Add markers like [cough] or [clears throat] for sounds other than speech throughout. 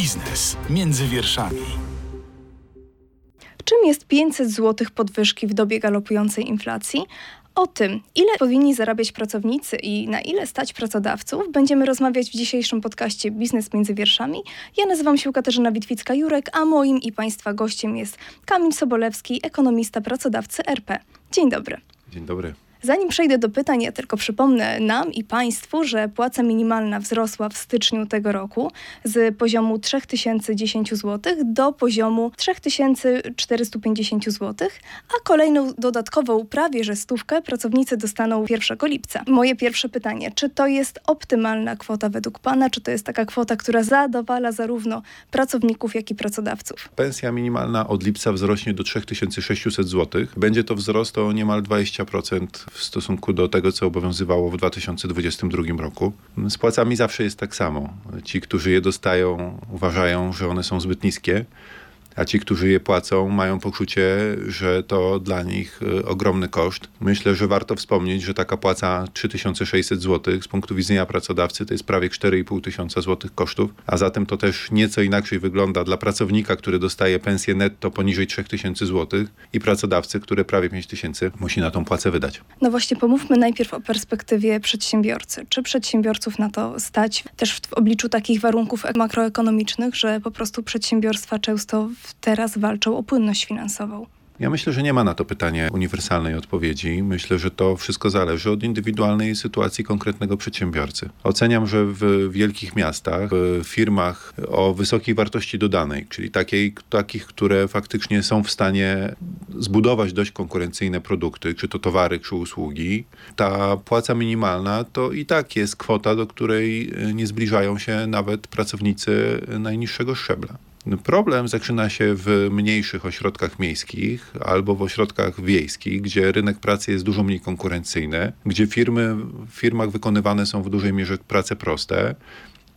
Biznes między wierszami. Czym jest 500 zł podwyżki w dobie galopującej inflacji? O tym, ile powinni zarabiać pracownicy i na ile stać pracodawców, będziemy rozmawiać w dzisiejszym podcaście Biznes między wierszami. Ja nazywam się Katarzyna Witwicka-Jurek, a moim i Państwa gościem jest Kamil Sobolewski, ekonomista pracodawcy RP. Dzień dobry. Dzień dobry. Zanim przejdę do pytań, ja tylko przypomnę nam i Państwu, że płaca minimalna wzrosła w styczniu tego roku z poziomu 3010 zł do poziomu 3450 zł, a kolejną dodatkową prawie że stówkę pracownicy dostaną 1 lipca. Moje pierwsze pytanie, czy to jest optymalna kwota według Pana, czy to jest taka kwota, która zadowala zarówno pracowników, jak i pracodawców? Pensja minimalna od lipca wzrośnie do 3600 zł. Będzie to wzrost o niemal 20% w stosunku do tego, co obowiązywało w 2022 roku. Z płacami zawsze jest tak samo. Ci, którzy je dostają, uważają, że one są zbyt niskie a ci, którzy je płacą, mają poczucie, że to dla nich y, ogromny koszt. Myślę, że warto wspomnieć, że taka płaca 3600 zł z punktu widzenia pracodawcy to jest prawie 4,5 tysiąca złotych kosztów, a zatem to też nieco inaczej wygląda dla pracownika, który dostaje pensję netto poniżej 3000 zł i pracodawcy, który prawie 5 tysięcy musi na tą płacę wydać. No właśnie, pomówmy najpierw o perspektywie przedsiębiorcy. Czy przedsiębiorców na to stać też w obliczu takich warunków makroekonomicznych, że po prostu przedsiębiorstwa często teraz walczą o płynność finansową? Ja myślę, że nie ma na to pytanie uniwersalnej odpowiedzi. Myślę, że to wszystko zależy od indywidualnej sytuacji konkretnego przedsiębiorcy. Oceniam, że w wielkich miastach, w firmach o wysokiej wartości dodanej, czyli takiej, takich, które faktycznie są w stanie zbudować dość konkurencyjne produkty, czy to towary, czy usługi, ta płaca minimalna to i tak jest kwota, do której nie zbliżają się nawet pracownicy najniższego szczebla. Problem zaczyna się w mniejszych ośrodkach miejskich albo w ośrodkach wiejskich, gdzie rynek pracy jest dużo mniej konkurencyjny, gdzie firmy, w firmach wykonywane są w dużej mierze prace proste,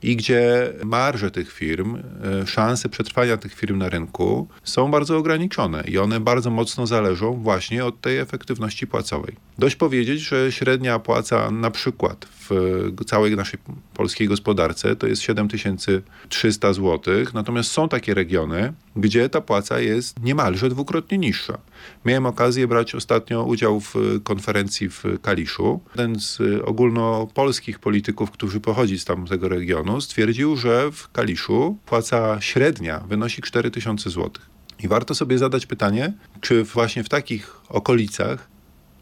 i gdzie marże tych firm, e, szanse przetrwania tych firm na rynku są bardzo ograniczone i one bardzo mocno zależą właśnie od tej efektywności płacowej. Dość powiedzieć, że średnia płaca na przykład w całej naszej polskiej gospodarce to jest 7300 zł, natomiast są takie regiony, gdzie ta płaca jest niemalże dwukrotnie niższa. Miałem okazję brać ostatnio udział w konferencji w Kaliszu. Jeden z ogólnopolskich polityków, którzy pochodzi z tamtego regionu, stwierdził, że w Kaliszu płaca średnia wynosi 4000 zł. I warto sobie zadać pytanie, czy właśnie w takich okolicach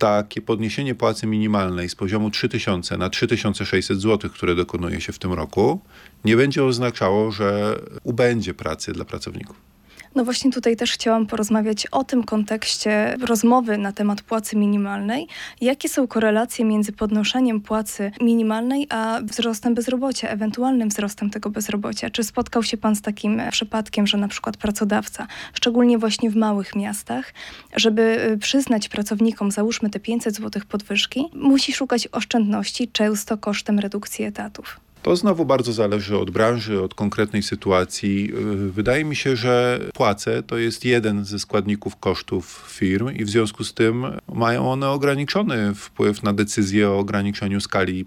takie podniesienie płacy minimalnej z poziomu 3000 na 3600 zł, które dokonuje się w tym roku, nie będzie oznaczało, że ubędzie pracy dla pracowników. No właśnie tutaj też chciałam porozmawiać o tym kontekście rozmowy na temat płacy minimalnej. Jakie są korelacje między podnoszeniem płacy minimalnej a wzrostem bezrobocia, ewentualnym wzrostem tego bezrobocia? Czy spotkał się Pan z takim przypadkiem, że na przykład pracodawca, szczególnie właśnie w małych miastach, żeby y, przyznać pracownikom, załóżmy te 500 zł podwyżki, musi szukać oszczędności, często kosztem redukcji etatów? To znowu bardzo zależy od branży, od konkretnej sytuacji. Wydaje mi się, że płace to jest jeden ze składników kosztów firm i w związku z tym mają one ograniczony wpływ na decyzję o ograniczeniu skali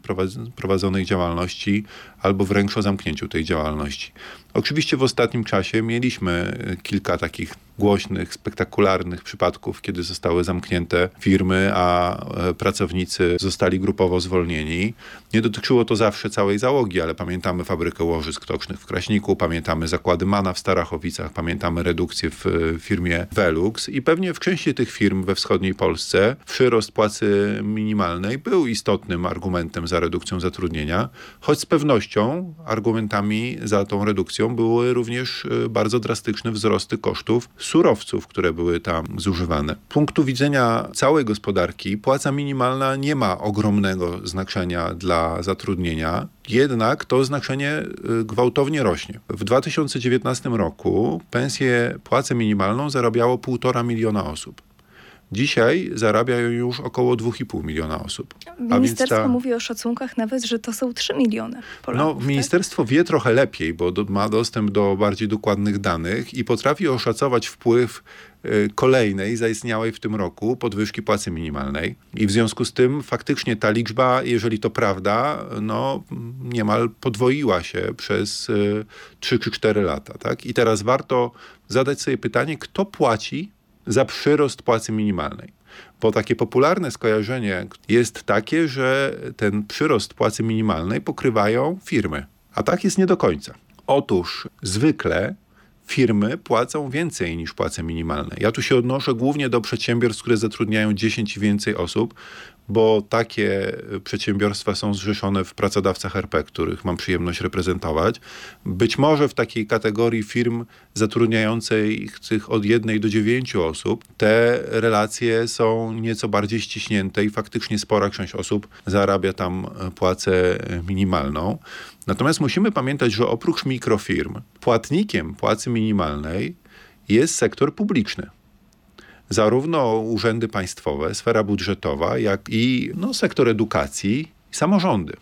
prowadzonej działalności albo wręcz o zamknięciu tej działalności. Oczywiście w ostatnim czasie mieliśmy kilka takich głośnych, spektakularnych przypadków, kiedy zostały zamknięte firmy, a e, pracownicy zostali grupowo zwolnieni. Nie dotyczyło to zawsze całej załogi, ale pamiętamy fabrykę łożysk tocznych w Kraśniku, pamiętamy zakłady Mana w Starachowicach, pamiętamy redukcję w e, firmie Velux i pewnie w części tych firm we wschodniej Polsce przyrost płacy minimalnej był istotnym argumentem za redukcją zatrudnienia, choć z pewnością argumentami za tą redukcją były również e, bardzo drastyczne wzrosty kosztów surowców, które były tam zużywane. Z punktu widzenia całej gospodarki płaca minimalna nie ma ogromnego znaczenia dla zatrudnienia, jednak to znaczenie y, gwałtownie rośnie. W 2019 roku pensję, płacę minimalną zarabiało 1,5 miliona osób. Dzisiaj zarabiają już około 2,5 miliona osób. Ministerstwo ta... mówi o szacunkach nawet, że to są 3 miliony Polaków. No, tak? ministerstwo tak? wie trochę lepiej, bo do, ma dostęp do bardziej dokładnych danych i potrafi oszacować wpływ y, kolejnej, zaistniałej w tym roku podwyżki płacy minimalnej. I w związku z tym faktycznie ta liczba, jeżeli to prawda, no niemal podwoiła się przez y, 3 czy 4 lata. Tak? I teraz warto zadać sobie pytanie, kto płaci za przyrost płacy minimalnej. Bo takie popularne skojarzenie jest takie, że ten przyrost płacy minimalnej pokrywają firmy. A tak jest nie do końca. Otóż zwykle firmy płacą więcej niż płace minimalne. Ja tu się odnoszę głównie do przedsiębiorstw, które zatrudniają 10 i więcej osób, bo takie przedsiębiorstwa są zrzeszone w pracodawcach RP, których mam przyjemność reprezentować. Być może w takiej kategorii firm zatrudniających od jednej do dziewięciu osób te relacje są nieco bardziej ściśnięte i faktycznie spora część osób zarabia tam płacę minimalną. Natomiast musimy pamiętać, że oprócz mikrofirm płatnikiem płacy minimalnej jest sektor publiczny zarówno urzędy państwowe, sfera budżetowa, jak i no, sektor edukacji i samorządy.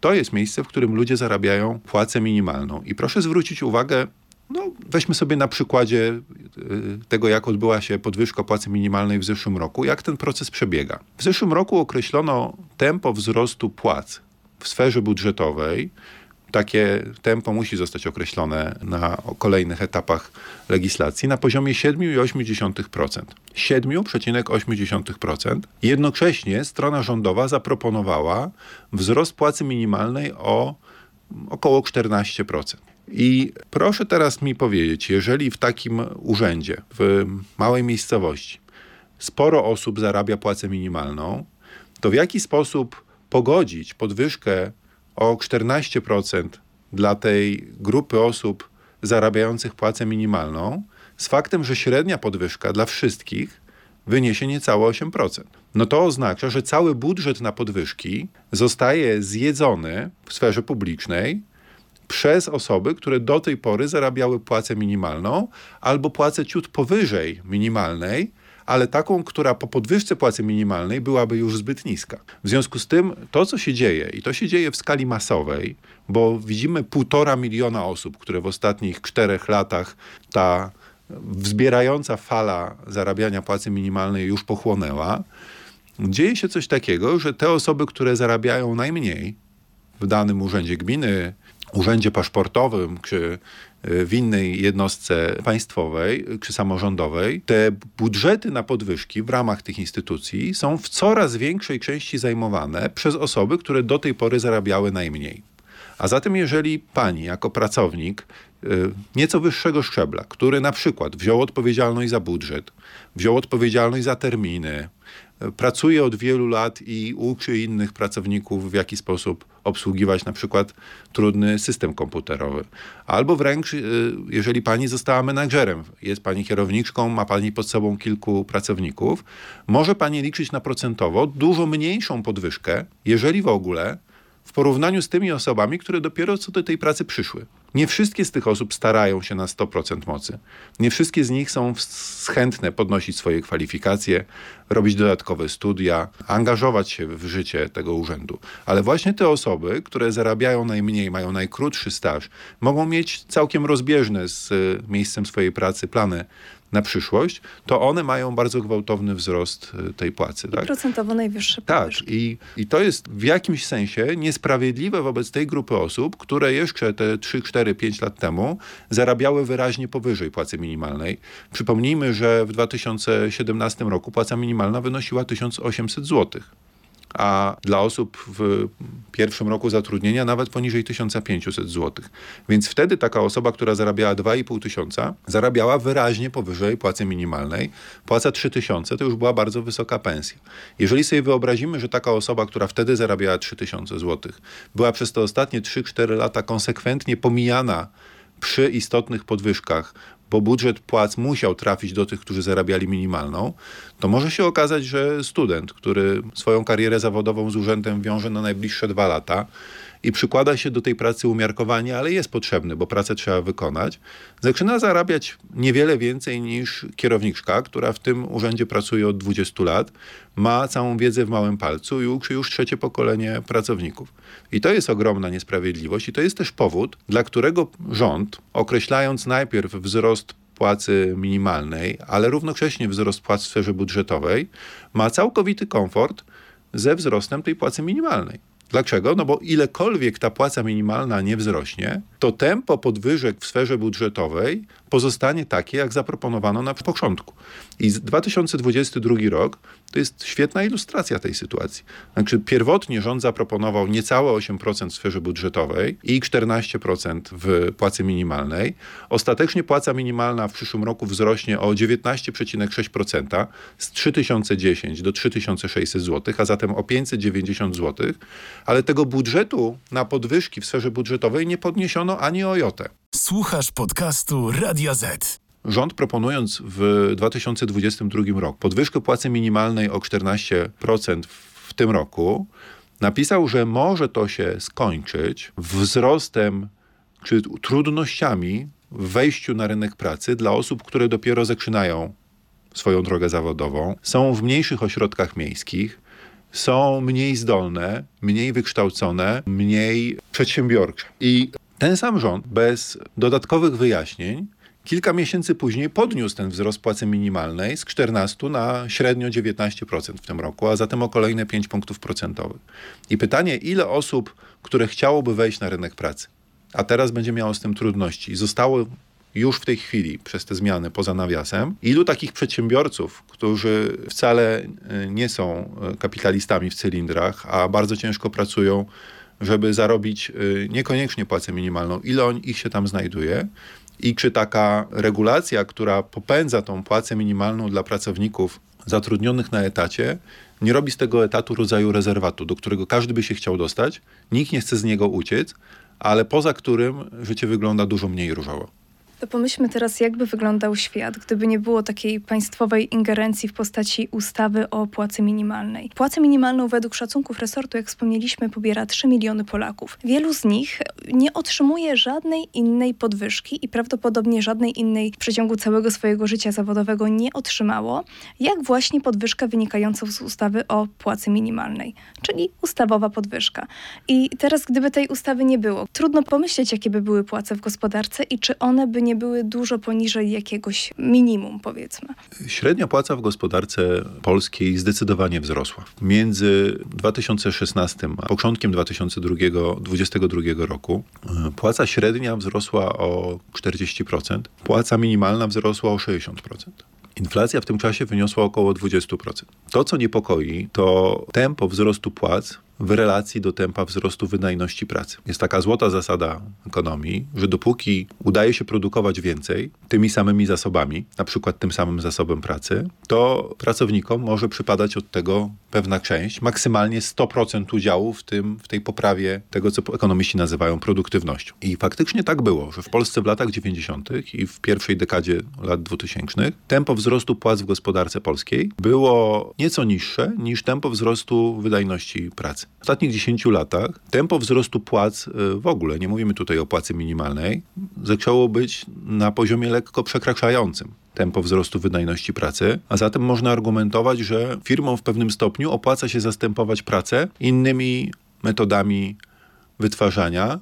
To jest miejsce, w którym ludzie zarabiają płacę minimalną. I proszę zwrócić uwagę, no, weźmy sobie na przykładzie y, tego, jak odbyła się podwyżka płacy minimalnej w zeszłym roku, jak ten proces przebiega. W zeszłym roku określono tempo wzrostu płac w sferze budżetowej takie tempo musi zostać określone na kolejnych etapach legislacji na poziomie 7,8%. 7,8%. Jednocześnie strona rządowa zaproponowała wzrost płacy minimalnej o około 14%. I proszę teraz mi powiedzieć, jeżeli w takim urzędzie, w małej miejscowości, sporo osób zarabia płacę minimalną, to w jaki sposób pogodzić podwyżkę o 14% dla tej grupy osób zarabiających płacę minimalną z faktem, że średnia podwyżka dla wszystkich wyniesie niecałe 8%. No to oznacza, że cały budżet na podwyżki zostaje zjedzony w sferze publicznej przez osoby, które do tej pory zarabiały płacę minimalną albo płacę ciut powyżej minimalnej, ale taką, która po podwyżce płacy minimalnej byłaby już zbyt niska. W związku z tym to, co się dzieje, i to się dzieje w skali masowej, bo widzimy półtora miliona osób, które w ostatnich czterech latach ta wzbierająca fala zarabiania płacy minimalnej już pochłonęła, dzieje się coś takiego, że te osoby, które zarabiają najmniej w danym urzędzie gminy, urzędzie paszportowym czy w innej jednostce państwowej czy samorządowej, te budżety na podwyżki w ramach tych instytucji są w coraz większej części zajmowane przez osoby, które do tej pory zarabiały najmniej. A zatem, jeżeli pani jako pracownik y, nieco wyższego szczebla, który na przykład wziął odpowiedzialność za budżet, wziął odpowiedzialność za terminy, pracuje od wielu lat i uczy innych pracowników, w jaki sposób obsługiwać na przykład trudny system komputerowy. Albo wręcz, y, jeżeli pani została menadżerem, jest pani kierowniczką, ma pani pod sobą kilku pracowników, może pani liczyć na procentowo dużo mniejszą podwyżkę, jeżeli w ogóle, w porównaniu z tymi osobami, które dopiero co do tej pracy przyszły. Nie wszystkie z tych osób starają się na 100% mocy. Nie wszystkie z nich są chętne podnosić swoje kwalifikacje, robić dodatkowe studia, angażować się w życie tego urzędu. Ale właśnie te osoby, które zarabiają najmniej, mają najkrótszy staż, mogą mieć całkiem rozbieżne z miejscem swojej pracy plany na przyszłość, to one mają bardzo gwałtowny wzrost y, tej płacy. I tak? procentowo najwyższe Tak, i, i to jest w jakimś sensie niesprawiedliwe wobec tej grupy osób, które jeszcze te 3, 4, 5 lat temu zarabiały wyraźnie powyżej płacy minimalnej. Przypomnijmy, że w 2017 roku płaca minimalna wynosiła 1800 złotych a dla osób w pierwszym roku zatrudnienia nawet poniżej 1500 zł. Więc wtedy taka osoba, która zarabiała 2,5 tysiąca, zarabiała wyraźnie powyżej płacy minimalnej. Płaca 3000 to już była bardzo wysoka pensja. Jeżeli sobie wyobrazimy, że taka osoba, która wtedy zarabiała 3000 zł, była przez te ostatnie 3-4 lata konsekwentnie pomijana przy istotnych podwyżkach, bo budżet płac musiał trafić do tych, którzy zarabiali minimalną, to może się okazać, że student, który swoją karierę zawodową z urzędem wiąże na najbliższe dwa lata i przykłada się do tej pracy umiarkowanie, ale jest potrzebny, bo pracę trzeba wykonać, zaczyna zarabiać niewiele więcej niż kierowniczka, która w tym urzędzie pracuje od 20 lat, ma całą wiedzę w małym palcu i uczy już trzecie pokolenie pracowników. I to jest ogromna niesprawiedliwość i to jest też powód, dla którego rząd, określając najpierw wzrost płacy minimalnej, ale równocześnie wzrost płac w sferze budżetowej, ma całkowity komfort ze wzrostem tej płacy minimalnej. Dlaczego? No bo ilekolwiek ta płaca minimalna nie wzrośnie, to tempo podwyżek w sferze budżetowej pozostanie takie, jak zaproponowano na początku. I 2022 rok to jest świetna ilustracja tej sytuacji. Znaczy, pierwotnie rząd zaproponował niecałe 8% w sferze budżetowej i 14% w płacy minimalnej. Ostatecznie płaca minimalna w przyszłym roku wzrośnie o 19,6% z 3010 do 3600 zł, a zatem o 590 zł, ale tego budżetu na podwyżki w sferze budżetowej nie podniesiono ani o jotę. Słuchasz podcastu Radio Z. Rząd proponując w 2022 roku podwyżkę płacy minimalnej o 14% w tym roku, napisał, że może to się skończyć wzrostem czy trudnościami w wejściu na rynek pracy dla osób, które dopiero zaczynają swoją drogę zawodową, są w mniejszych ośrodkach miejskich, są mniej zdolne, mniej wykształcone, mniej przedsiębiorcze. I ten sam rząd bez dodatkowych wyjaśnień kilka miesięcy później podniósł ten wzrost płacy minimalnej z 14 na średnio 19% w tym roku, a zatem o kolejne 5 punktów procentowych. I pytanie, ile osób, które chciałoby wejść na rynek pracy, a teraz będzie miało z tym trudności, zostało już w tej chwili przez te zmiany poza nawiasem, ilu takich przedsiębiorców, którzy wcale e, nie są e, kapitalistami w cylindrach, a bardzo ciężko pracują, żeby zarobić e, niekoniecznie płacę minimalną, ile on, ich się tam znajduje i czy taka regulacja, która popędza tą płacę minimalną dla pracowników zatrudnionych na etacie, nie robi z tego etatu rodzaju rezerwatu, do którego każdy by się chciał dostać, nikt nie chce z niego uciec, ale poza którym życie wygląda dużo mniej różowo. To pomyślmy teraz, jakby wyglądał świat, gdyby nie było takiej państwowej ingerencji w postaci ustawy o płacy minimalnej. Płacę minimalną według szacunków resortu, jak wspomnieliśmy, pobiera 3 miliony Polaków. Wielu z nich nie otrzymuje żadnej innej podwyżki i prawdopodobnie żadnej innej w przeciągu całego swojego życia zawodowego nie otrzymało, jak właśnie podwyżkę wynikającą z ustawy o płacy minimalnej, czyli ustawowa podwyżka. I teraz, gdyby tej ustawy nie było, trudno pomyśleć, jakie by były płace w gospodarce i czy one by nie nie były dużo poniżej jakiegoś minimum, powiedzmy. Średnia płaca w gospodarce polskiej zdecydowanie wzrosła. Między 2016 a początkiem 2022 roku e, płaca średnia wzrosła o 40%, płaca minimalna wzrosła o 60%. Inflacja w tym czasie wyniosła około 20%. To, co niepokoi, to tempo wzrostu płac w relacji do tempa wzrostu wydajności pracy. Jest taka złota zasada ekonomii, że dopóki udaje się produkować więcej tymi samymi zasobami, na przykład tym samym zasobem pracy, to pracownikom może przypadać od tego pewna część, maksymalnie 100% udziału w, tym, w tej poprawie tego, co ekonomiści nazywają produktywnością. I faktycznie tak było, że w Polsce w latach 90. i w pierwszej dekadzie lat 2000 tempo wzrostu płac w gospodarce polskiej było nieco niższe niż tempo wzrostu wydajności pracy. W ostatnich 10 latach tempo wzrostu płac y, w ogóle, nie mówimy tutaj o płacy minimalnej, zaczęło być na poziomie lekko przekraczającym tempo wzrostu wydajności pracy, a zatem można argumentować, że firmom w pewnym stopniu opłaca się zastępować pracę innymi metodami wytwarzania,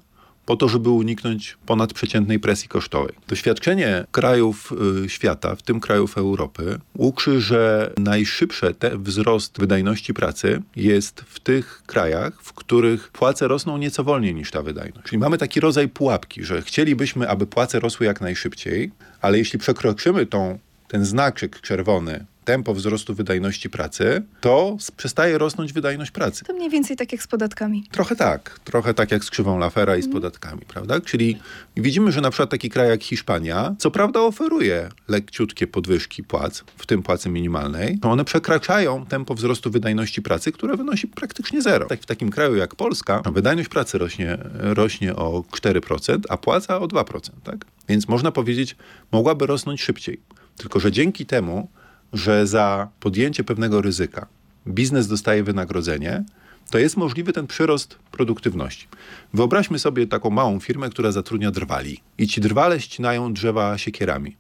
po to, żeby uniknąć ponadprzeciętnej presji kosztowej. Doświadczenie krajów y, świata, w tym krajów Europy, uczy, że najszybszy wzrost wydajności pracy jest w tych krajach, w których płace rosną nieco wolniej niż ta wydajność. Czyli mamy taki rodzaj pułapki, że chcielibyśmy, aby płace rosły jak najszybciej, ale jeśli przekroczymy tą, ten znaczek czerwony tempo wzrostu wydajności pracy, to przestaje rosnąć wydajność pracy. To mniej więcej tak jak z podatkami. Trochę tak. Trochę tak jak z krzywą Lafera i z mhm. podatkami, prawda? Czyli widzimy, że na przykład taki kraj jak Hiszpania, co prawda oferuje lekciutkie podwyżki płac, w tym płacy minimalnej, to one przekraczają tempo wzrostu wydajności pracy, które wynosi praktycznie zero. Tak w takim kraju jak Polska, wydajność pracy rośnie, rośnie o 4%, a płaca o 2%, tak? Więc można powiedzieć, mogłaby rosnąć szybciej. Tylko, że dzięki temu że za podjęcie pewnego ryzyka biznes dostaje wynagrodzenie, to jest możliwy ten przyrost produktywności. Wyobraźmy sobie taką małą firmę, która zatrudnia drwali i ci drwale ścinają drzewa siekierami.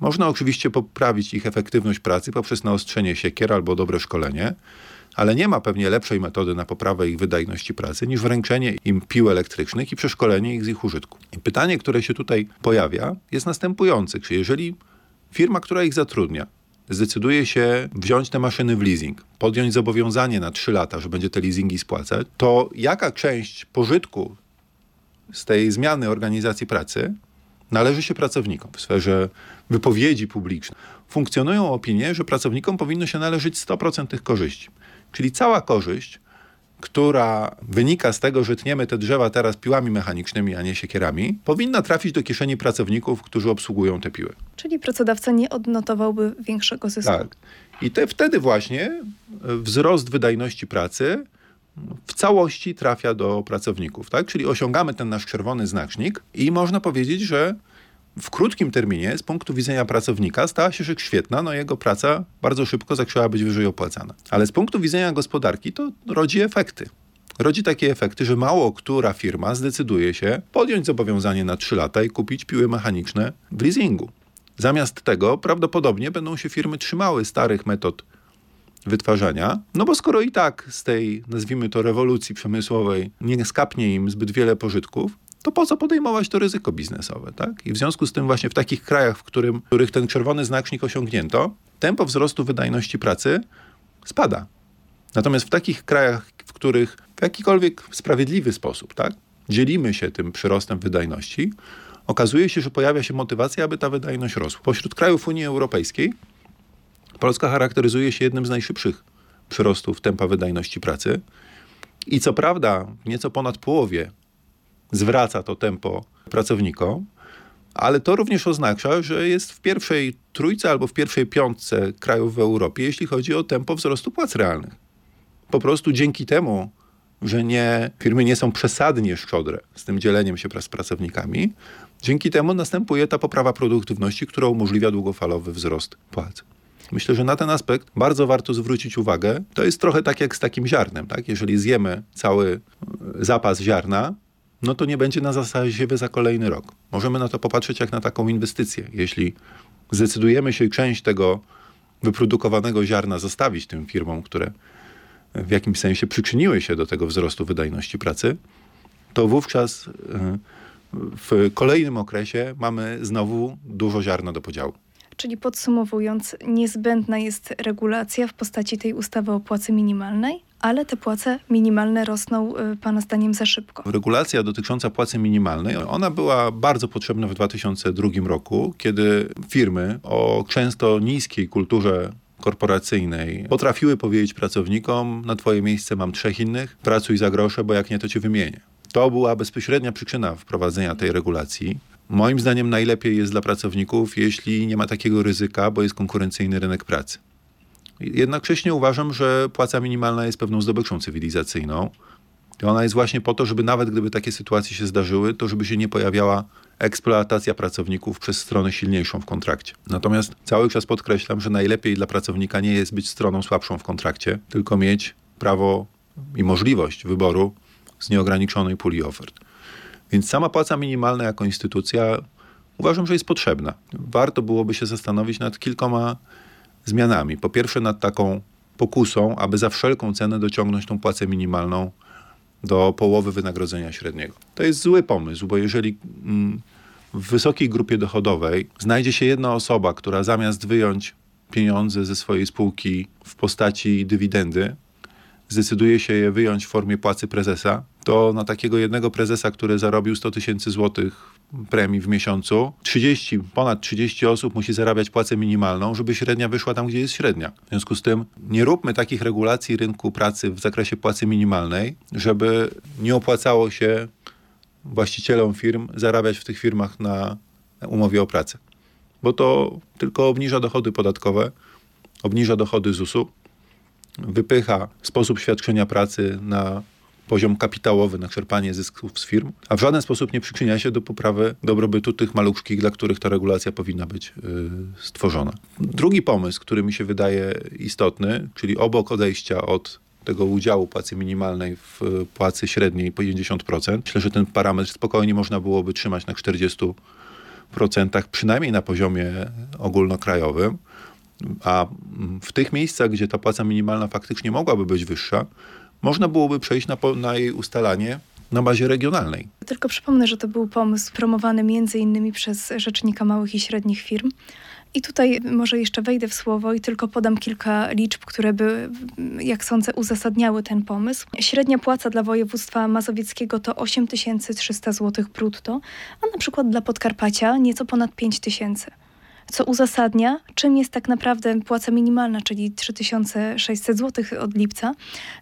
Można oczywiście poprawić ich efektywność pracy poprzez naostrzenie siekier albo dobre szkolenie, ale nie ma pewnie lepszej metody na poprawę ich wydajności pracy niż wręczenie im pił elektrycznych i przeszkolenie ich z ich użytku. I pytanie, które się tutaj pojawia, jest następujące: czy jeżeli firma, która ich zatrudnia, zdecyduje się wziąć te maszyny w leasing, podjąć zobowiązanie na 3 lata, że będzie te leasingi spłacać, to jaka część pożytku z tej zmiany organizacji pracy należy się pracownikom w sferze wypowiedzi publicznej? Funkcjonują opinie, że pracownikom powinno się należeć 100% tych korzyści. Czyli cała korzyść, która wynika z tego, że tniemy te drzewa teraz piłami mechanicznymi, a nie siekierami, powinna trafić do kieszeni pracowników, którzy obsługują te piły. Czyli pracodawca nie odnotowałby większego zysku. Tak. I te, wtedy właśnie e, wzrost wydajności pracy w całości trafia do pracowników. Tak? Czyli osiągamy ten nasz czerwony znacznik i można powiedzieć, że w krótkim terminie z punktu widzenia pracownika stała się rzecz świetna, no jego praca bardzo szybko zaczęła być wyżej opłacana. Ale z punktu widzenia gospodarki to rodzi efekty. Rodzi takie efekty, że mało która firma zdecyduje się podjąć zobowiązanie na 3 lata i kupić piły mechaniczne w leasingu. Zamiast tego prawdopodobnie będą się firmy trzymały starych metod wytwarzania, no bo skoro i tak z tej, nazwijmy to, rewolucji przemysłowej nie skapnie im zbyt wiele pożytków, to po co podejmować to ryzyko biznesowe, tak? I w związku z tym właśnie w takich krajach, w, którym, w których ten czerwony znacznik osiągnięto, tempo wzrostu wydajności pracy spada. Natomiast w takich krajach, w których w jakikolwiek sprawiedliwy sposób, tak, dzielimy się tym przyrostem wydajności, okazuje się, że pojawia się motywacja, aby ta wydajność rosła. Pośród krajów Unii Europejskiej Polska charakteryzuje się jednym z najszybszych przyrostów tempa wydajności pracy. I co prawda, nieco ponad połowie zwraca to tempo pracownikom, ale to również oznacza, że jest w pierwszej trójce albo w pierwszej piątce krajów w Europie, jeśli chodzi o tempo wzrostu płac realnych. Po prostu dzięki temu, że nie, firmy nie są przesadnie szczodre z tym dzieleniem się z pracownikami, dzięki temu następuje ta poprawa produktywności, która umożliwia długofalowy wzrost płac. Myślę, że na ten aspekt bardzo warto zwrócić uwagę. To jest trochę tak jak z takim ziarnem. Tak? Jeżeli zjemy cały zapas ziarna, no to nie będzie na zasadzie za kolejny rok. Możemy na to popatrzeć jak na taką inwestycję. Jeśli zdecydujemy się część tego wyprodukowanego ziarna zostawić tym firmom, które w jakimś sensie przyczyniły się do tego wzrostu wydajności pracy, to wówczas e, w kolejnym okresie mamy znowu dużo ziarna do podziału. Czyli podsumowując, niezbędna jest regulacja w postaci tej ustawy o płacy minimalnej, ale te płace minimalne rosną y, Pana zdaniem za szybko. Regulacja dotycząca płacy minimalnej, ona była bardzo potrzebna w 2002 roku, kiedy firmy o często niskiej kulturze korporacyjnej potrafiły powiedzieć pracownikom, na twoje miejsce mam trzech innych, pracuj za grosze, bo jak nie, to cię wymienię. To była bezpośrednia przyczyna wprowadzenia tej regulacji. Moim zdaniem najlepiej jest dla pracowników, jeśli nie ma takiego ryzyka, bo jest konkurencyjny rynek pracy. Jednocześnie uważam, że płaca minimalna jest pewną zdobyczą cywilizacyjną. I ona jest właśnie po to, żeby nawet gdyby takie sytuacje się zdarzyły, to żeby się nie pojawiała eksploatacja pracowników przez stronę silniejszą w kontrakcie. Natomiast cały czas podkreślam, że najlepiej dla pracownika nie jest być stroną słabszą w kontrakcie, tylko mieć prawo i możliwość wyboru z nieograniczonej puli ofert. Więc sama płaca minimalna jako instytucja uważam, że jest potrzebna. Warto byłoby się zastanowić nad kilkoma zmianami. Po pierwsze, nad taką pokusą, aby za wszelką cenę dociągnąć tą płacę minimalną do połowy wynagrodzenia średniego. To jest zły pomysł, bo jeżeli mm, w wysokiej grupie dochodowej znajdzie się jedna osoba, która zamiast wyjąć pieniądze ze swojej spółki w postaci dywidendy, zdecyduje się je wyjąć w formie płacy prezesa, to na takiego jednego prezesa, który zarobił 100 tysięcy złotych premii w miesiącu, 30, ponad 30 osób musi zarabiać płacę minimalną, żeby średnia wyszła tam, gdzie jest średnia. W związku z tym nie róbmy takich regulacji rynku pracy w zakresie płacy minimalnej, żeby nie opłacało się właścicielom firm zarabiać w tych firmach na umowie o pracę. Bo to tylko obniża dochody podatkowe, obniża dochody ZUS-u, wypycha sposób świadczenia pracy na poziom kapitałowy, na czerpanie zysków z firm, a w żaden sposób nie przyczynia się do poprawy dobrobytu tych maluczkich, dla których ta regulacja powinna być yy, stworzona. Drugi pomysł, który mi się wydaje istotny, czyli obok odejścia od tego udziału płacy minimalnej w płacy średniej po 50%. Myślę, że ten parametr spokojnie można byłoby trzymać na 40%, przynajmniej na poziomie ogólnokrajowym. A w tych miejscach, gdzie ta płaca minimalna faktycznie mogłaby być wyższa, można byłoby przejść na, na jej ustalanie na bazie regionalnej. Tylko przypomnę, że to był pomysł promowany między innymi przez Rzecznika Małych i Średnich Firm. I tutaj może jeszcze wejdę w słowo i tylko podam kilka liczb, które by, jak sądzę, uzasadniały ten pomysł. Średnia płaca dla województwa mazowieckiego to 8300 zł brutto, a na przykład dla Podkarpacia nieco ponad 5000 co uzasadnia, czym jest tak naprawdę płaca minimalna, czyli 3600 zł od lipca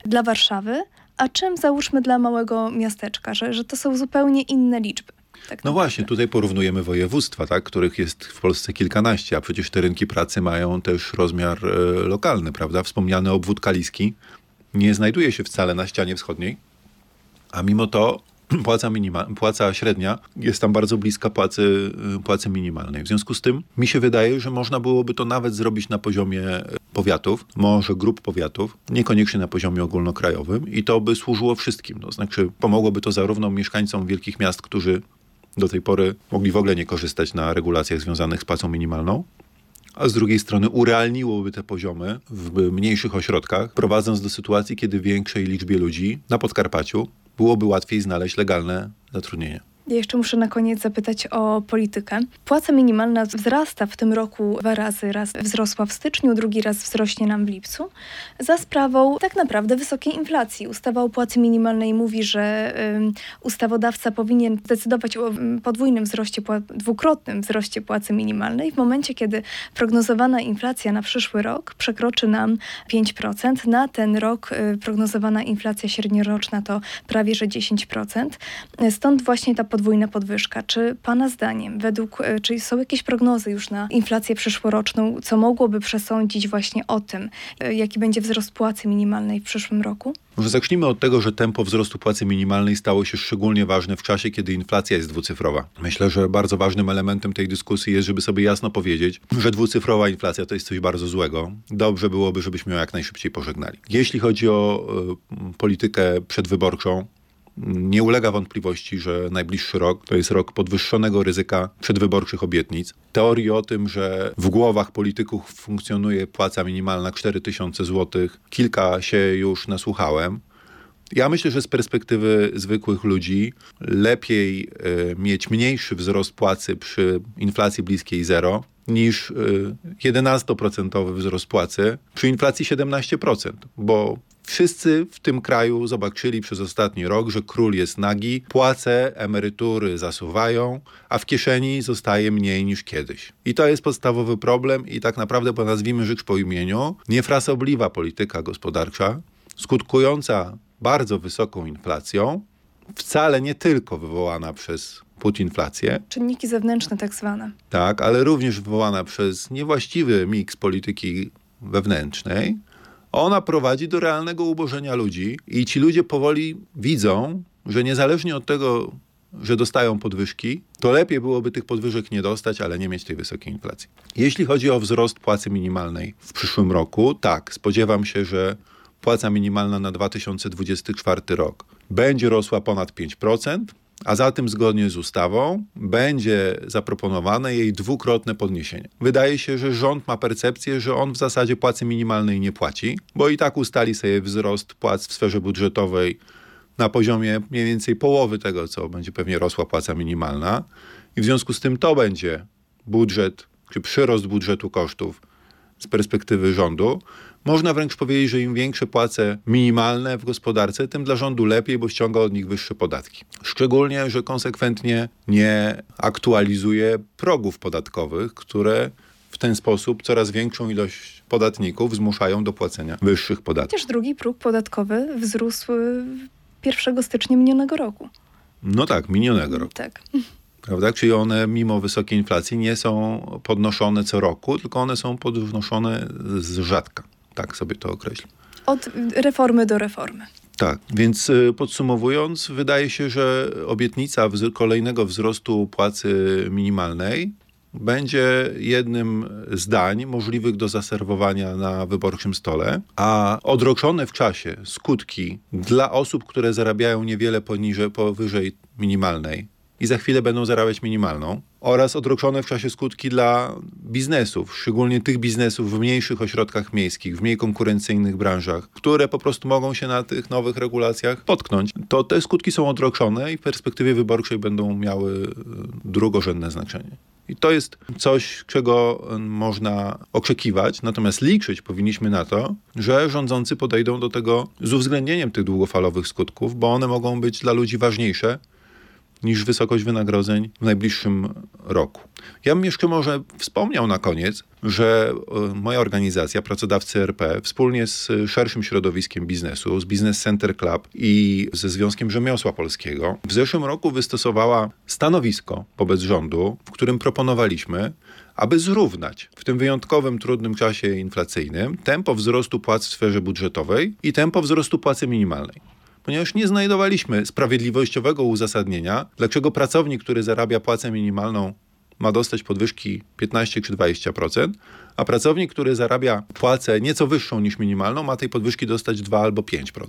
dla Warszawy, a czym załóżmy dla małego miasteczka, że, że to są zupełnie inne liczby. Tak no właśnie, tutaj porównujemy województwa, tak, których jest w Polsce kilkanaście, a przecież te rynki pracy mają też rozmiar e, lokalny, prawda? Wspomniany obwód kaliski nie znajduje się wcale na ścianie wschodniej, a mimo to [clears throat] płaca, minima, płaca średnia jest tam bardzo bliska płacy, y, płacy minimalnej. W związku z tym mi się wydaje, że można byłoby to nawet zrobić na poziomie powiatów, może grup powiatów, niekoniecznie na poziomie ogólnokrajowym i to by służyło wszystkim. To znaczy pomogłoby to zarówno mieszkańcom wielkich miast, którzy do tej pory mogli w ogóle nie korzystać na regulacjach związanych z płacą minimalną, a z drugiej strony urealniłoby te poziomy w mniejszych ośrodkach, prowadząc do sytuacji, kiedy większej liczbie ludzi na Podkarpaciu byłoby łatwiej znaleźć legalne zatrudnienie. Jeszcze muszę na koniec zapytać o politykę. Płaca minimalna wzrasta w tym roku dwa razy. Raz wzrosła w styczniu, drugi raz wzrośnie nam w lipcu. Za sprawą tak naprawdę wysokiej inflacji. Ustawa o płacy minimalnej mówi, że ustawodawca powinien decydować o podwójnym wzroście, dwukrotnym wzroście płacy minimalnej w momencie, kiedy prognozowana inflacja na przyszły rok przekroczy nam 5%. Na ten rok y, prognozowana inflacja średnioroczna to prawie że 10%. Stąd właśnie ta podwójna podwyżka. Czy Pana zdaniem, według, e, czy są jakieś prognozy już na inflację przyszłoroczną, co mogłoby przesądzić właśnie o tym, e, jaki będzie wzrost płacy minimalnej w przyszłym roku? Może zacznijmy od tego, że tempo wzrostu płacy minimalnej stało się szczególnie ważne w czasie, kiedy inflacja jest dwucyfrowa. Myślę, że bardzo ważnym elementem tej dyskusji jest, żeby sobie jasno powiedzieć, że dwucyfrowa inflacja to jest coś bardzo złego. Dobrze byłoby, żebyśmy ją jak najszybciej pożegnali. Jeśli chodzi o y, politykę przedwyborczą, nie ulega wątpliwości, że najbliższy rok to jest rok podwyższonego ryzyka przedwyborczych obietnic. Teorii o tym, że w głowach polityków funkcjonuje płaca minimalna 4000 zł, kilka się już nasłuchałem. Ja myślę, że z perspektywy zwykłych ludzi lepiej y, mieć mniejszy wzrost płacy przy inflacji bliskiej zero niż y, 11% wzrost płacy przy inflacji 17%, bo Wszyscy w tym kraju zobaczyli przez ostatni rok, że król jest nagi, płace, emerytury zasuwają, a w kieszeni zostaje mniej niż kiedyś. I to jest podstawowy problem i tak naprawdę, bo nazwijmy rzecz po imieniu, niefrasobliwa polityka gospodarcza, skutkująca bardzo wysoką inflacją, wcale nie tylko wywołana przez putinflację. Czynniki zewnętrzne tak zwane. Tak, ale również wywołana przez niewłaściwy miks polityki wewnętrznej, ona prowadzi do realnego ubożenia ludzi i ci ludzie powoli widzą, że niezależnie od tego, że dostają podwyżki, to lepiej byłoby tych podwyżek nie dostać, ale nie mieć tej wysokiej inflacji. Jeśli chodzi o wzrost płacy minimalnej w przyszłym roku, tak, spodziewam się, że płaca minimalna na 2024 rok będzie rosła ponad 5%, a zatem zgodnie z ustawą będzie zaproponowane jej dwukrotne podniesienie. Wydaje się, że rząd ma percepcję, że on w zasadzie płacy minimalnej nie płaci, bo i tak ustali sobie wzrost płac w sferze budżetowej na poziomie mniej więcej połowy tego, co będzie pewnie rosła płaca minimalna. I w związku z tym to będzie budżet, czy przyrost budżetu kosztów z perspektywy rządu, można wręcz powiedzieć, że im większe płace minimalne w gospodarce, tym dla rządu lepiej, bo ściąga od nich wyższe podatki. Szczególnie, że konsekwentnie nie aktualizuje progów podatkowych, które w ten sposób coraz większą ilość podatników zmuszają do płacenia wyższych podatków. Chociaż drugi próg podatkowy wzrósł 1 stycznia minionego roku. No tak, minionego roku. Tak. Prawda? Czyli one mimo wysokiej inflacji nie są podnoszone co roku, tylko one są podnoszone z rzadka. Tak sobie to określę. Od reformy do reformy. Tak, więc y, podsumowując, wydaje się, że obietnica kolejnego wzrostu płacy minimalnej będzie jednym z dań możliwych do zaserwowania na wyborczym stole, a odroczone w czasie skutki dla osób, które zarabiają niewiele poniżej, powyżej minimalnej i za chwilę będą zarabiać minimalną, oraz odroczone w czasie skutki dla biznesów, szczególnie tych biznesów w mniejszych ośrodkach miejskich, w mniej konkurencyjnych branżach, które po prostu mogą się na tych nowych regulacjach potknąć. To te skutki są odroczone i w perspektywie wyborczej będą miały e, drugorzędne znaczenie. I to jest coś, czego e, można oczekiwać, natomiast liczyć powinniśmy na to, że rządzący podejdą do tego z uwzględnieniem tych długofalowych skutków, bo one mogą być dla ludzi ważniejsze niż wysokość wynagrodzeń w najbliższym roku. Ja bym jeszcze może wspomniał na koniec, że e, moja organizacja, Pracodawcy RP, wspólnie z szerszym środowiskiem biznesu, z Business Center Club i ze Związkiem Rzemiosła Polskiego, w zeszłym roku wystosowała stanowisko wobec rządu, w którym proponowaliśmy, aby zrównać w tym wyjątkowym, trudnym czasie inflacyjnym tempo wzrostu płac w sferze budżetowej i tempo wzrostu płacy minimalnej ponieważ nie znajdowaliśmy sprawiedliwościowego uzasadnienia, dlaczego pracownik, który zarabia płacę minimalną, ma dostać podwyżki 15 czy 20%, a pracownik, który zarabia płacę nieco wyższą niż minimalną, ma tej podwyżki dostać 2 albo 5%.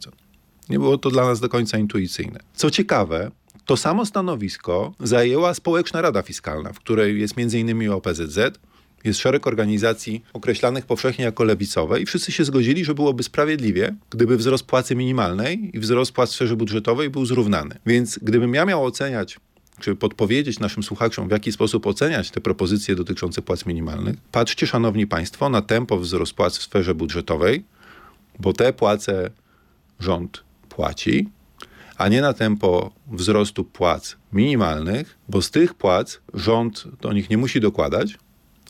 Nie było to dla nas do końca intuicyjne. Co ciekawe, to samo stanowisko zajęła Społeczna Rada Fiskalna, w której jest m.in. OPZZ, jest szereg organizacji określanych powszechnie jako lewicowe i wszyscy się zgodzili, że byłoby sprawiedliwie, gdyby wzrost płacy minimalnej i wzrost płac w sferze budżetowej był zrównany. Więc gdybym ja miał oceniać czy podpowiedzieć naszym słuchaczom, w jaki sposób oceniać te propozycje dotyczące płac minimalnych, patrzcie, szanowni państwo, na tempo wzrostu płac w sferze budżetowej, bo te płace rząd płaci, a nie na tempo wzrostu płac minimalnych, bo z tych płac rząd do nich nie musi dokładać,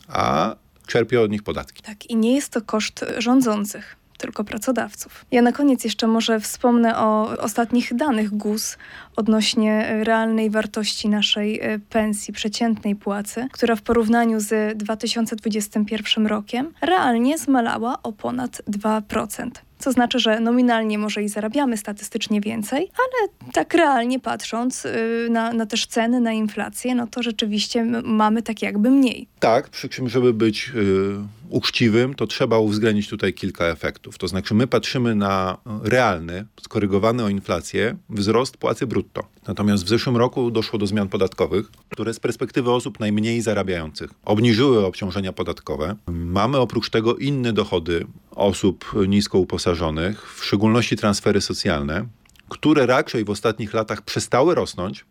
a czerpie od nich podatki. Tak, i nie jest to koszt rządzących tylko pracodawców. Ja na koniec jeszcze może wspomnę o ostatnich danych GUS odnośnie realnej wartości naszej e, pensji, przeciętnej płacy, która w porównaniu z 2021 rokiem realnie zmalała o ponad 2% co znaczy, że nominalnie może i zarabiamy statystycznie więcej, ale tak realnie patrząc y, na, na też ceny, na inflację, no to rzeczywiście mamy tak jakby mniej. Tak, przy czym, żeby być yy, uczciwym, to trzeba uwzględnić tutaj kilka efektów. To znaczy, my patrzymy na realny, skorygowany o inflację, wzrost płacy brutto. Natomiast w zeszłym roku doszło do zmian podatkowych, które z perspektywy osób najmniej zarabiających obniżyły obciążenia podatkowe. Mamy oprócz tego inne dochody osób nisko uposażonych, w szczególności transfery socjalne, które raczej w ostatnich latach przestały rosnąć,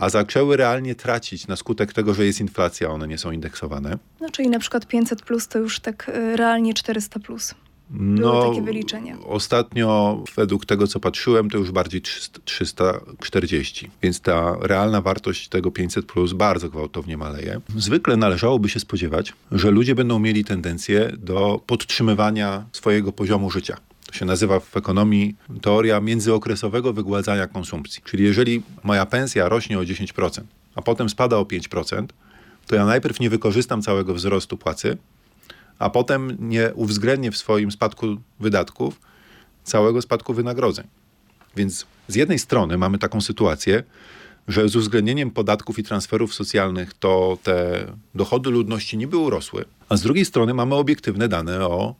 a zaczęły realnie tracić na skutek tego, że jest inflacja, one nie są indeksowane. No czyli na przykład 500 plus to już tak y, realnie 400 plus. Były no, takie wyliczenia. Ostatnio, według tego co patrzyłem, to już bardziej 300, 340. Więc ta realna wartość tego 500 plus bardzo gwałtownie maleje. Zwykle należałoby się spodziewać, że ludzie będą mieli tendencję do podtrzymywania swojego poziomu życia. To się nazywa w ekonomii teoria międzyokresowego wygładzania konsumpcji. Czyli jeżeli moja pensja rośnie o 10%, a potem spada o 5%, to ja najpierw nie wykorzystam całego wzrostu płacy, a potem nie uwzględnię w swoim spadku wydatków całego spadku wynagrodzeń. Więc z jednej strony mamy taką sytuację, że z uwzględnieniem podatków i transferów socjalnych to te dochody ludności niby urosły, a z drugiej strony mamy obiektywne dane o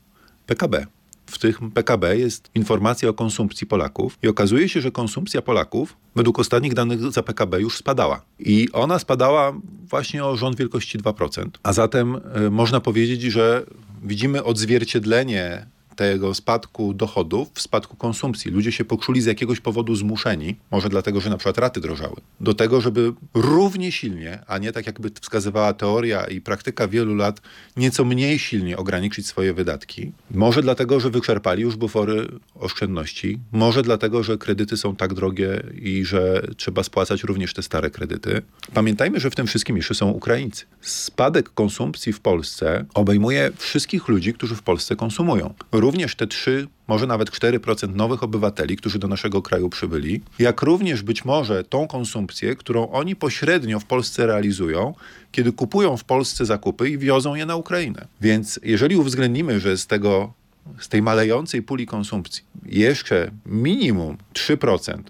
PKB w tych PKB jest informacja o konsumpcji Polaków i okazuje się, że konsumpcja Polaków według ostatnich danych za PKB już spadała. I ona spadała właśnie o rząd wielkości 2%. A zatem y, można powiedzieć, że widzimy odzwierciedlenie tego spadku dochodów spadku konsumpcji. Ludzie się poczuli z jakiegoś powodu zmuszeni, może dlatego, że na przykład raty drożały, do tego, żeby równie silnie, a nie tak jakby wskazywała teoria i praktyka wielu lat, nieco mniej silnie ograniczyć swoje wydatki. Może dlatego, że wyczerpali już bufory oszczędności, może dlatego, że kredyty są tak drogie i że trzeba spłacać również te stare kredyty. Pamiętajmy, że w tym wszystkim jeszcze są Ukraińcy. Spadek konsumpcji w Polsce obejmuje wszystkich ludzi, którzy w Polsce konsumują również te 3, może nawet 4% nowych obywateli, którzy do naszego kraju przybyli, jak również być może tą konsumpcję, którą oni pośrednio w Polsce realizują, kiedy kupują w Polsce zakupy i wiozą je na Ukrainę. Więc jeżeli uwzględnimy, że z tego z tej malejącej puli konsumpcji jeszcze minimum 3%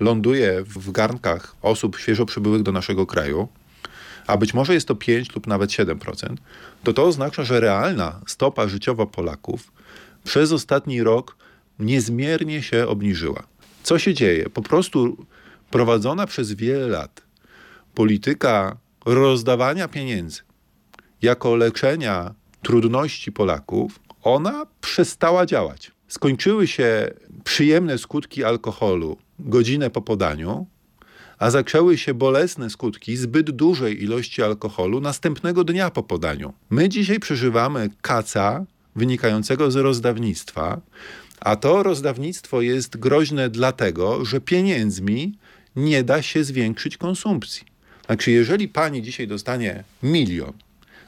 ląduje w garnkach osób świeżo przybyłych do naszego kraju, a być może jest to 5 lub nawet 7%, to to oznacza, że realna stopa życiowa Polaków przez ostatni rok niezmiernie się obniżyła. Co się dzieje? Po prostu prowadzona przez wiele lat polityka rozdawania pieniędzy jako leczenia trudności Polaków, ona przestała działać. Skończyły się przyjemne skutki alkoholu godzinę po podaniu, a zaczęły się bolesne skutki zbyt dużej ilości alkoholu następnego dnia po podaniu. My dzisiaj przeżywamy kaca wynikającego z rozdawnictwa, a to rozdawnictwo jest groźne dlatego, że pieniędzmi nie da się zwiększyć konsumpcji. Znaczy, jeżeli pani dzisiaj dostanie milion,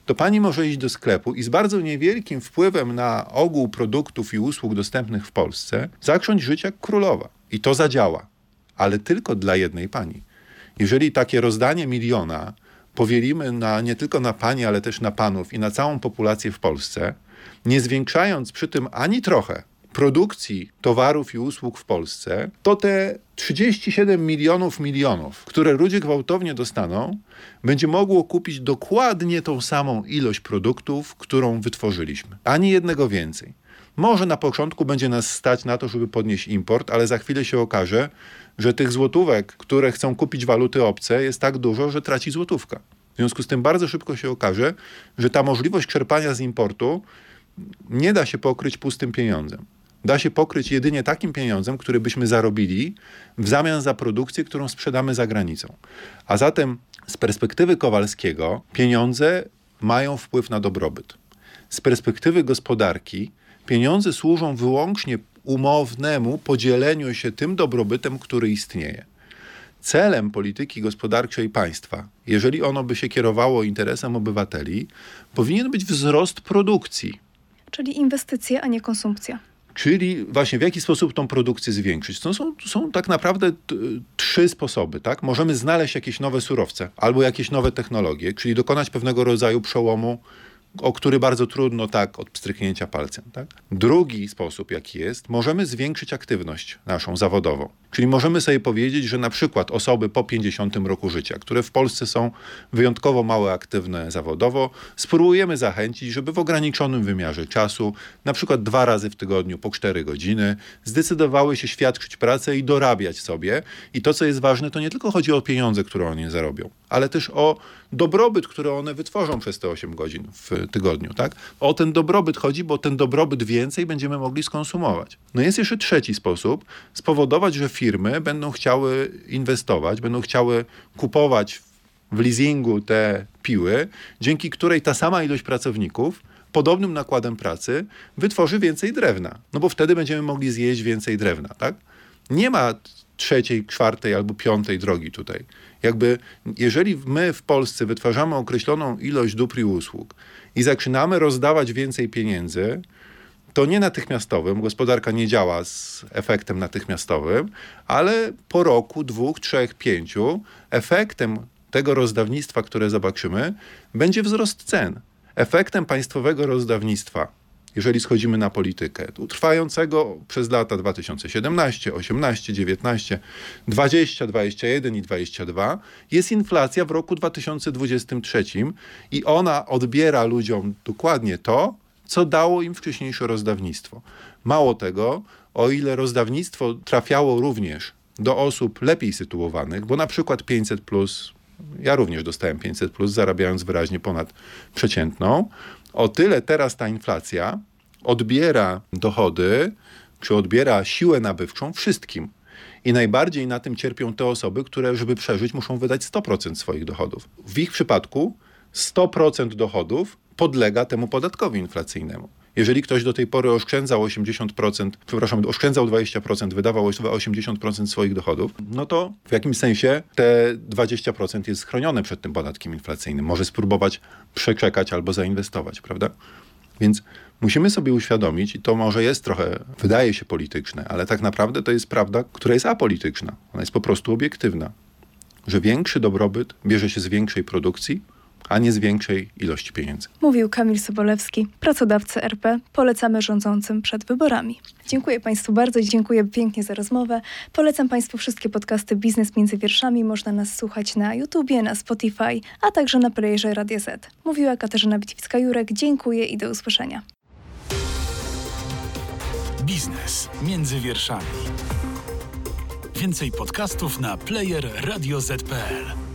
to pani może iść do sklepu i z bardzo niewielkim wpływem na ogół produktów i usług dostępnych w Polsce zacząć żyć jak królowa. I to zadziała, ale tylko dla jednej pani. Jeżeli takie rozdanie miliona powielimy na, nie tylko na pani, ale też na panów i na całą populację w Polsce, nie zwiększając przy tym ani trochę produkcji towarów i usług w Polsce, to te 37 milionów milionów, które ludzie gwałtownie dostaną, będzie mogło kupić dokładnie tą samą ilość produktów, którą wytworzyliśmy. Ani jednego więcej. Może na początku będzie nas stać na to, żeby podnieść import, ale za chwilę się okaże, że tych złotówek, które chcą kupić waluty obce, jest tak dużo, że traci złotówka. W związku z tym bardzo szybko się okaże, że ta możliwość czerpania z importu nie da się pokryć pustym pieniądzem da się pokryć jedynie takim pieniądzem, który byśmy zarobili w zamian za produkcję, którą sprzedamy za granicą. A zatem z perspektywy Kowalskiego pieniądze mają wpływ na dobrobyt. Z perspektywy gospodarki pieniądze służą wyłącznie umownemu podzieleniu się tym dobrobytem, który istnieje. Celem polityki gospodarczej państwa, jeżeli ono by się kierowało interesem obywateli, powinien być wzrost produkcji. Czyli inwestycje, a nie konsumpcja. Czyli właśnie w jaki sposób tą produkcję zwiększyć? To są, są tak naprawdę trzy sposoby. Tak? Możemy znaleźć jakieś nowe surowce albo jakieś nowe technologie, czyli dokonać pewnego rodzaju przełomu o który bardzo trudno tak od pstryknięcia palcem. Tak? Drugi sposób, jaki jest, możemy zwiększyć aktywność naszą zawodową. Czyli możemy sobie powiedzieć, że na przykład osoby po 50 roku życia, które w Polsce są wyjątkowo mało aktywne zawodowo, spróbujemy zachęcić, żeby w ograniczonym wymiarze czasu, na przykład dwa razy w tygodniu po 4 godziny, zdecydowały się świadczyć pracę i dorabiać sobie. I to, co jest ważne, to nie tylko chodzi o pieniądze, które one zarobią, ale też o dobrobyt, który one wytworzą przez te 8 godzin w tygodniu. Tak? O ten dobrobyt chodzi, bo ten dobrobyt więcej będziemy mogli skonsumować. No jest jeszcze trzeci sposób, spowodować, że firmy będą chciały inwestować, będą chciały kupować w leasingu te piły, dzięki której ta sama ilość pracowników podobnym nakładem pracy wytworzy więcej drewna. No bo wtedy będziemy mogli zjeść więcej drewna, tak? Nie ma trzeciej, czwartej albo piątej drogi tutaj. Jakby, jeżeli my w Polsce wytwarzamy określoną ilość dóbr i usług i zaczynamy rozdawać więcej pieniędzy, to nie natychmiastowym, gospodarka nie działa z efektem natychmiastowym, ale po roku, dwóch, trzech, pięciu, efektem tego rozdawnictwa, które zobaczymy, będzie wzrost cen. Efektem państwowego rozdawnictwa jeżeli schodzimy na politykę, trwającego przez lata 2017, 18, 19, 20, 21 i 22, jest inflacja w roku 2023 i ona odbiera ludziom dokładnie to, co dało im wcześniejsze rozdawnictwo. Mało tego, o ile rozdawnictwo trafiało również do osób lepiej sytuowanych, bo na przykład 500 plus, ja również dostałem 500 plus, zarabiając wyraźnie ponad przeciętną, o tyle teraz ta inflacja odbiera dochody, czy odbiera siłę nabywczą wszystkim. I najbardziej na tym cierpią te osoby, które, żeby przeżyć, muszą wydać 100% swoich dochodów. W ich przypadku 100% dochodów podlega temu podatkowi inflacyjnemu. Jeżeli ktoś do tej pory oszczędzał 80%, przepraszam, oszczędzał 20%, wydawał 80% swoich dochodów, no to w jakimś sensie te 20% jest chronione przed tym podatkiem inflacyjnym. Może spróbować przeczekać albo zainwestować, prawda? Więc musimy sobie uświadomić, i to może jest trochę, wydaje się polityczne, ale tak naprawdę to jest prawda, która jest apolityczna. Ona jest po prostu obiektywna. Że większy dobrobyt bierze się z większej produkcji, a nie z większej ilości pieniędzy. Mówił Kamil Sobolewski, pracodawca RP. Polecamy rządzącym przed wyborami. Dziękuję Państwu bardzo, dziękuję pięknie za rozmowę. Polecam Państwu wszystkie podcasty Biznes Między Wierszami. Można nas słuchać na YouTubie, na Spotify, a także na playerze Radio Z. Mówiła Katarzyna Bitwicka-Jurek. Dziękuję i do usłyszenia. Biznes między wierszami. Więcej podcastów na player radioz.pl.